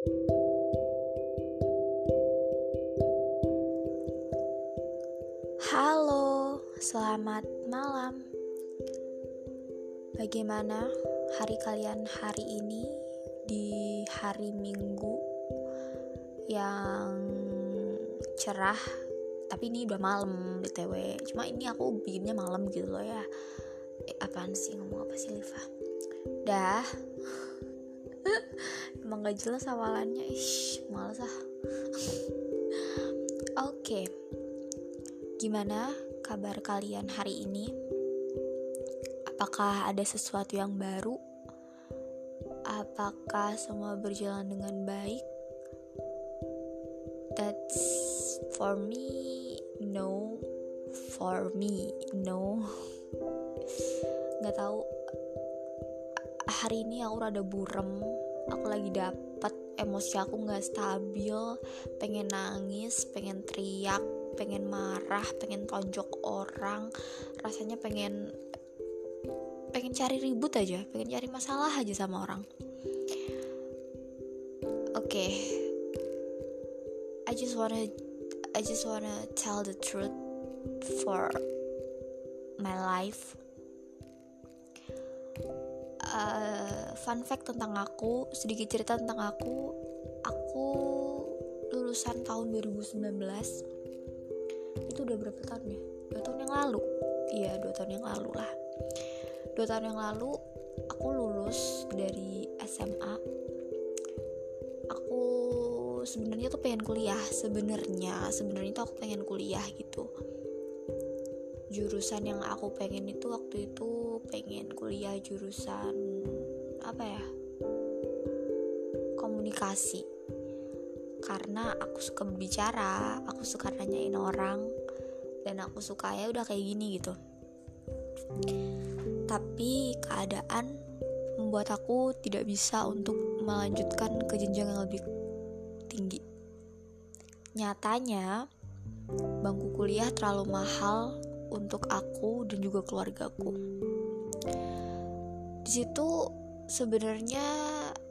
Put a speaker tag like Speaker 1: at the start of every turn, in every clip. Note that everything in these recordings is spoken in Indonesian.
Speaker 1: Halo, selamat malam. Bagaimana hari kalian hari ini di hari Minggu yang cerah? Tapi ini udah malam btw. Cuma ini aku bikinnya malam gitu loh ya. Eh, apaan sih ngomong apa sih Liva? Dah. Emang gak jelas awalannya. Ih, males ah. Oke. Okay. Gimana kabar kalian hari ini? Apakah ada sesuatu yang baru? Apakah semua berjalan dengan baik? That's for me, no. For me, no. Gak tahu. Hari ini aku rada burem. Aku lagi dapet emosi aku nggak stabil. Pengen nangis, pengen teriak, pengen marah, pengen tonjok orang, rasanya pengen pengen cari ribut aja, pengen cari masalah aja sama orang. Oke, okay. I just wanna I just wanna tell the truth for my life. Uh, fun fact tentang aku, sedikit cerita tentang aku, aku lulusan tahun 2019 itu udah berapa tahun ya? Dua tahun yang lalu. Iya dua tahun yang lalu lah. Dua tahun yang lalu aku lulus dari SMA aku sebenarnya tuh pengen kuliah sebenarnya sebenarnya tuh aku pengen kuliah gitu. Jurusan yang aku pengen itu waktu itu pengen kuliah jurusan apa ya komunikasi. Karena aku suka berbicara aku suka nanyain orang dan aku suka ya udah kayak gini gitu. Tapi keadaan membuat aku tidak bisa untuk melanjutkan ke jenjang yang lebih tinggi. Nyatanya bangku kuliah terlalu mahal untuk aku dan juga keluargaku di situ sebenarnya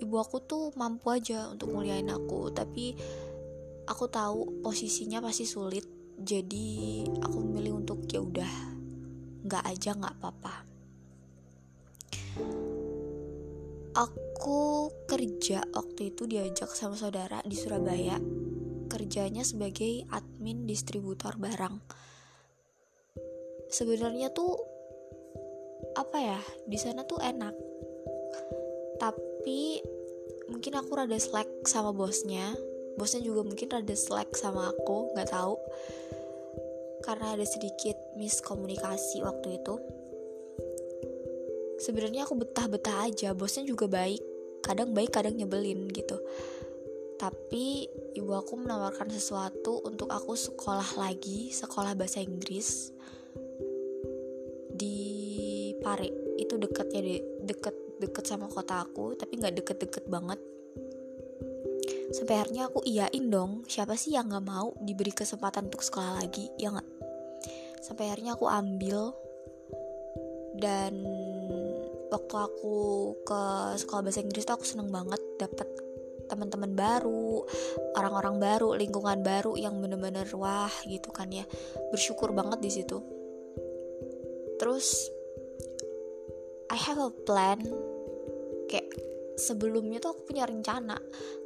Speaker 1: ibu aku tuh mampu aja untuk muliain aku tapi aku tahu posisinya pasti sulit jadi aku memilih untuk ya udah nggak aja nggak apa-apa. Aku kerja waktu itu diajak sama saudara di Surabaya kerjanya sebagai admin distributor barang. Sebenarnya tuh apa ya di sana tuh enak. Tapi mungkin aku rada slack sama bosnya. Bosnya juga mungkin rada slack sama aku nggak tahu. Karena ada sedikit miskomunikasi waktu itu. Sebenarnya aku betah-betah aja bosnya juga baik. Kadang baik kadang nyebelin gitu. Tapi ibu aku menawarkan sesuatu untuk aku sekolah lagi sekolah bahasa Inggris Pare itu dekatnya de deket deket sama kota aku tapi nggak deket-deket banget sampai akhirnya aku iyain dong siapa sih yang nggak mau diberi kesempatan untuk sekolah lagi ya nggak sampai akhirnya aku ambil dan waktu aku ke sekolah bahasa Inggris tuh aku seneng banget dapet teman-teman baru, orang-orang baru, lingkungan baru yang bener-bener wah gitu kan ya. Bersyukur banget di situ. Terus I have a plan. Kayak sebelumnya tuh aku punya rencana.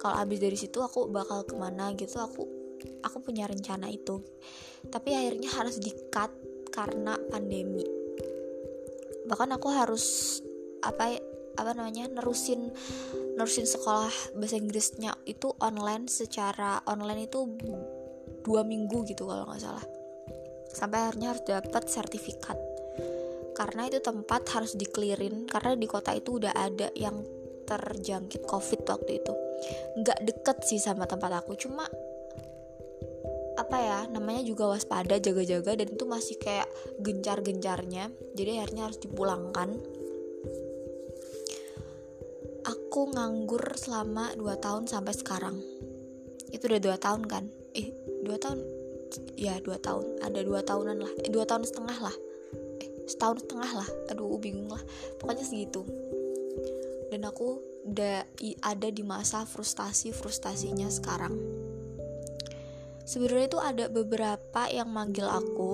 Speaker 1: Kalau abis dari situ aku bakal ke mana gitu aku aku punya rencana itu. Tapi akhirnya harus di cut karena pandemi. Bahkan aku harus apa apa namanya nerusin nerusin sekolah bahasa Inggrisnya itu online secara online itu dua minggu gitu kalau nggak salah. Sampai akhirnya harus dapat sertifikat karena itu tempat harus dikelirin karena di kota itu udah ada yang terjangkit covid waktu itu. Nggak deket sih sama tempat aku cuma apa ya namanya juga waspada jaga-jaga dan itu masih kayak gencar-gencarnya jadi akhirnya harus dipulangkan. Aku nganggur selama 2 tahun sampai sekarang. Itu udah dua tahun kan? Eh dua tahun? Ya dua tahun. Ada dua tahunan lah. Eh, tahun setengah lah setahun setengah lah. Aduh bingung lah. Pokoknya segitu. Dan aku da, ada di masa frustasi frustasinya sekarang. Sebenarnya itu ada beberapa yang manggil aku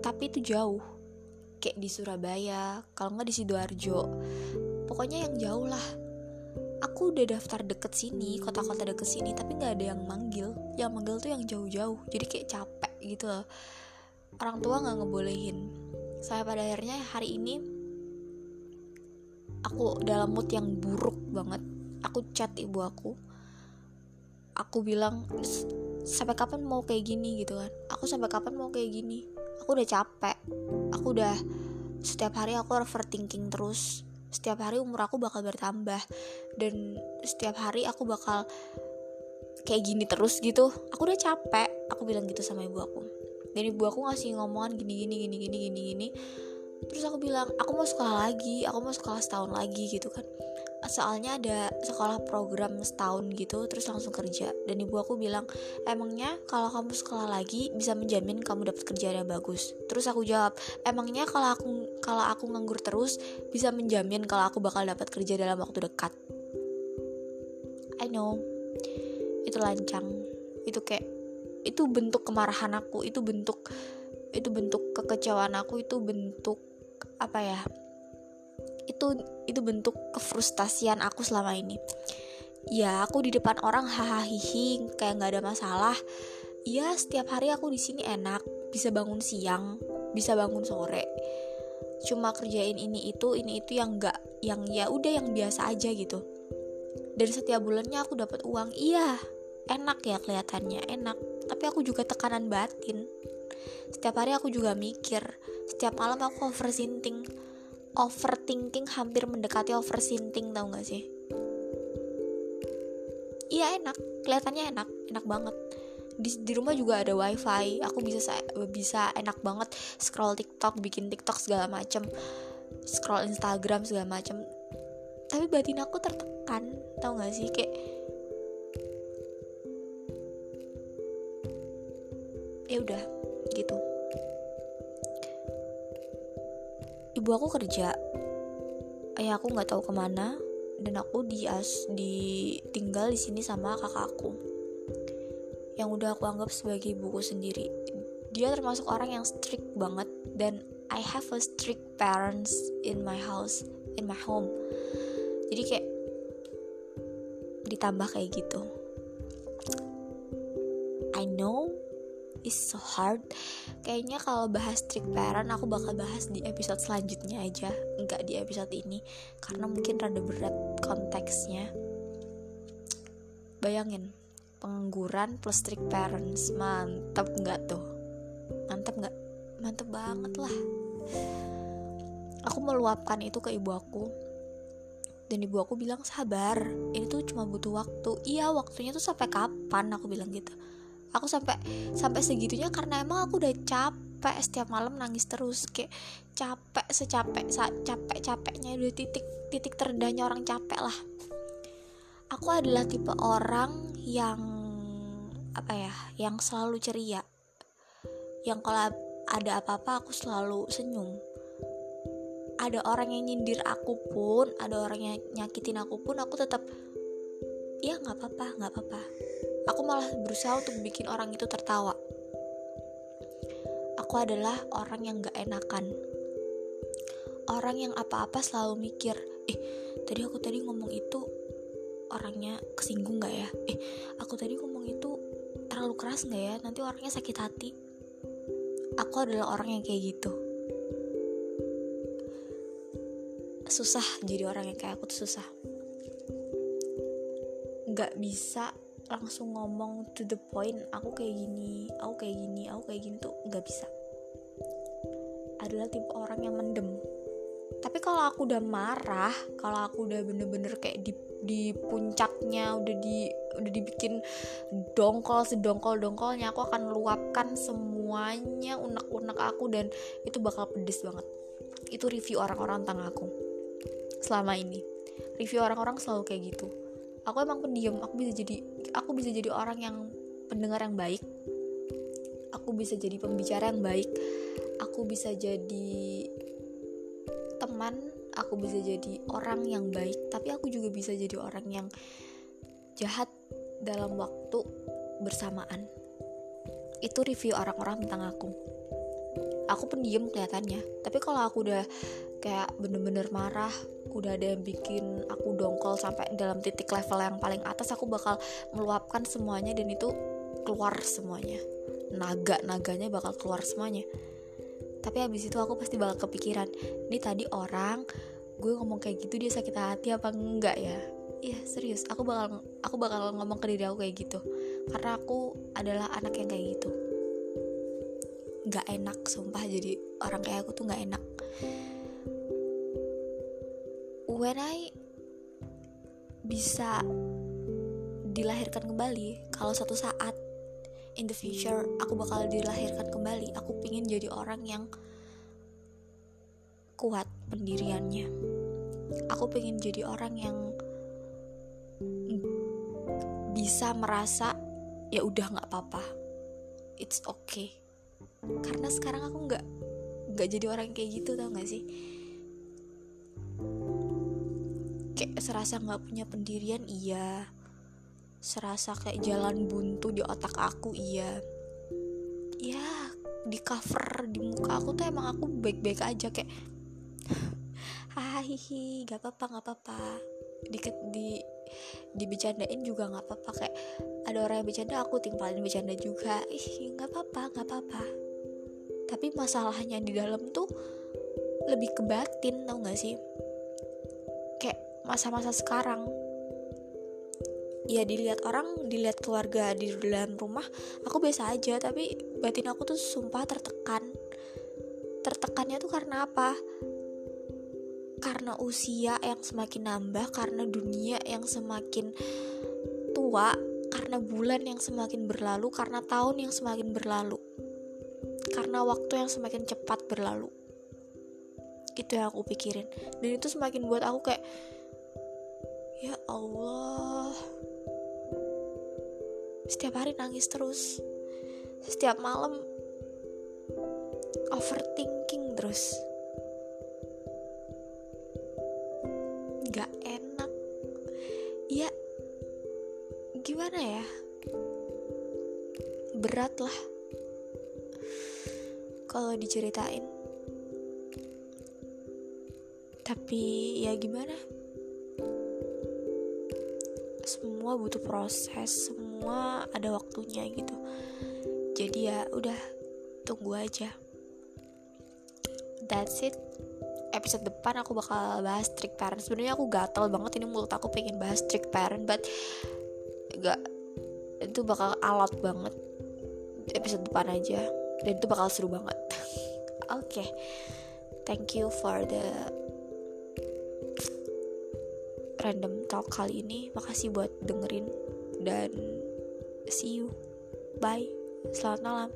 Speaker 1: tapi itu jauh. Kayak di Surabaya kalau nggak di sidoarjo. Pokoknya yang jauh lah. Aku udah daftar deket sini kota-kota deket sini tapi nggak ada yang manggil. Yang manggil tuh yang jauh-jauh. Jadi kayak capek gitu loh orang tua nggak ngebolehin. Saya pada akhirnya hari ini aku dalam mood yang buruk banget. Aku chat ibu aku. Aku bilang sampai kapan mau kayak gini? gitu kan. Aku sampai kapan mau kayak gini? Aku udah capek. Aku udah setiap hari aku overthinking terus. Setiap hari umur aku bakal bertambah. Dan setiap hari aku bakal kayak gini terus gitu. Aku udah capek. Aku bilang gitu sama ibu aku dan ibu aku ngasih ngomongan gini gini gini gini gini gini. Terus aku bilang aku mau sekolah lagi aku mau sekolah setahun lagi gitu kan. Soalnya ada sekolah program setahun gitu terus langsung kerja. Dan ibu aku bilang emangnya kalau kamu sekolah lagi bisa menjamin kamu dapat kerja yang bagus. Terus aku jawab emangnya kalau aku kalau aku nganggur terus bisa menjamin kalau aku bakal dapat kerja dalam waktu dekat? I know. Itu lancang. Itu kayak itu bentuk kemarahan aku itu bentuk itu bentuk kekecewaan aku itu bentuk apa ya itu itu bentuk kefrustasian aku selama ini. Ya aku di depan orang hahaha kayak nggak ada masalah. Ya setiap hari aku di sini enak bisa bangun siang bisa bangun sore. Cuma kerjain ini itu ini itu yang nggak yang ya udah yang biasa aja gitu. Dan setiap bulannya aku dapat uang. Iya enak ya kelihatannya enak tapi aku juga tekanan batin. Setiap hari aku juga mikir setiap malam aku overthinking. Overthinking hampir mendekati overthinking tau gak sih? Iya enak. Kelihatannya enak. Enak banget. Di, di rumah juga ada wifi. Aku bisa bisa enak banget scroll tiktok bikin tiktok segala macem. Scroll instagram segala macem. Tapi batin aku tertekan tau gak sih? Kayak ya udah gitu. Ibu aku kerja. Ayah aku nggak tahu ke mana dan aku di as ditinggal di sini sama kakakku yang udah aku anggap sebagai ibuku sendiri. Dia termasuk orang yang strict banget dan I have a strict parents in my house in my home. Jadi kayak ditambah kayak gitu is so hard. Kayaknya kalau bahas trick parent aku bakal bahas di episode selanjutnya aja. Nggak di episode ini karena mungkin rada berat konteksnya. Bayangin pengangguran plus trick parents mantep nggak tuh? Mantep nggak? Mantep banget lah. Aku meluapkan itu ke ibu aku. Dan ibu aku bilang sabar ini tuh cuma butuh waktu. Iya waktunya tuh sampai kapan? Aku bilang gitu aku sampai sampai segitunya karena emang aku udah capek setiap malam nangis terus. Kayak capek secapek capek capeknya udah titik titik terendahnya orang capek lah. Aku adalah tipe orang yang apa ya yang selalu ceria. Yang kalau ada apa-apa aku selalu senyum. Ada orang yang nyindir aku pun ada orang yang nyakitin aku pun aku tetap ya nggak apa-apa nggak apa-apa aku malah berusaha untuk bikin orang itu tertawa. Aku adalah orang yang gak enakan. Orang yang apa-apa selalu mikir eh tadi aku tadi ngomong itu orangnya kesinggung gak ya? Eh aku tadi ngomong itu terlalu keras gak ya? Nanti orangnya sakit hati. Aku adalah orang yang kayak gitu. Susah jadi orang yang kayak aku tuh susah. Nggak bisa langsung ngomong to the point aku kayak gini aku kayak gini aku kayak gini tuh nggak bisa. Adalah tipe orang yang mendem. Tapi kalau aku udah marah kalau aku udah bener-bener kayak di di puncaknya udah di udah dibikin dongkol sedongkol dongkolnya aku akan luapkan semuanya unek-unek aku dan itu bakal pedes banget. Itu review orang-orang tentang aku selama ini. Review orang-orang selalu kayak gitu aku emang pendiam aku bisa jadi aku bisa jadi orang yang pendengar yang baik. Aku bisa jadi pembicara yang baik. Aku bisa jadi teman. Aku bisa jadi orang yang baik. Tapi aku juga bisa jadi orang yang jahat dalam waktu bersamaan. Itu review orang-orang tentang aku. Aku pendiam kelihatannya. Tapi kalau aku udah kayak bener-bener marah. Udah ada yang bikin aku dongkol sampai dalam titik level yang paling atas aku bakal meluapkan semuanya dan itu keluar semuanya. Naga naganya bakal keluar semuanya. Tapi habis itu aku pasti bakal kepikiran ini tadi orang gue ngomong kayak gitu dia sakit hati apa enggak ya? Iya serius aku bakal aku bakal ngomong ke diri aku kayak gitu. Karena aku adalah anak yang kayak gitu. Nggak enak sumpah jadi orang kayak aku tuh nggak enak when I bisa dilahirkan kembali kalau satu saat in the future aku bakal dilahirkan kembali aku pingin jadi orang yang kuat pendiriannya. Aku pengen jadi orang yang bisa merasa ya udah nggak apa-apa. It's okay. Karena sekarang aku nggak nggak jadi orang kayak gitu tau gak sih kayak serasa nggak punya pendirian iya. Serasa kayak jalan buntu di otak aku iya. Ya di cover di muka aku tuh emang aku baik-baik aja kayak hahihi gak apa-apa gak apa-apa. Di di dibicarain juga nggak apa-apa kayak ada orang yang bercanda aku timpalin bercanda juga. Ih nggak apa-apa nggak apa-apa. Tapi masalahnya di dalam tuh lebih ke batin tau gak sih masa-masa sekarang. Ya dilihat orang dilihat keluarga di dalam rumah aku biasa aja tapi batin aku tuh sumpah tertekan. Tertekannya tuh karena apa? Karena usia yang semakin nambah, karena dunia yang semakin tua, karena bulan yang semakin berlalu, karena tahun yang semakin berlalu, karena waktu yang semakin cepat berlalu. Itu yang aku pikirin, dan itu semakin buat aku kayak, ya Allah, setiap hari nangis terus, setiap malam overthinking terus. Ya gimana ya? Berat lah. Kalau diceritain. Tapi ya gimana semua butuh proses semua ada waktunya gitu. Jadi ya udah tunggu aja. That's it. Episode depan aku bakal bahas strict parent. Sebenarnya aku gatel banget ini mulut aku pengen bahas strict parent but gak itu bakal alat banget. Episode depan aja. Dan itu bakal seru banget. Oke. Okay. thank you for the random talk kali ini. Makasih buat dengerin. Dan see you. Bye. Selamat malam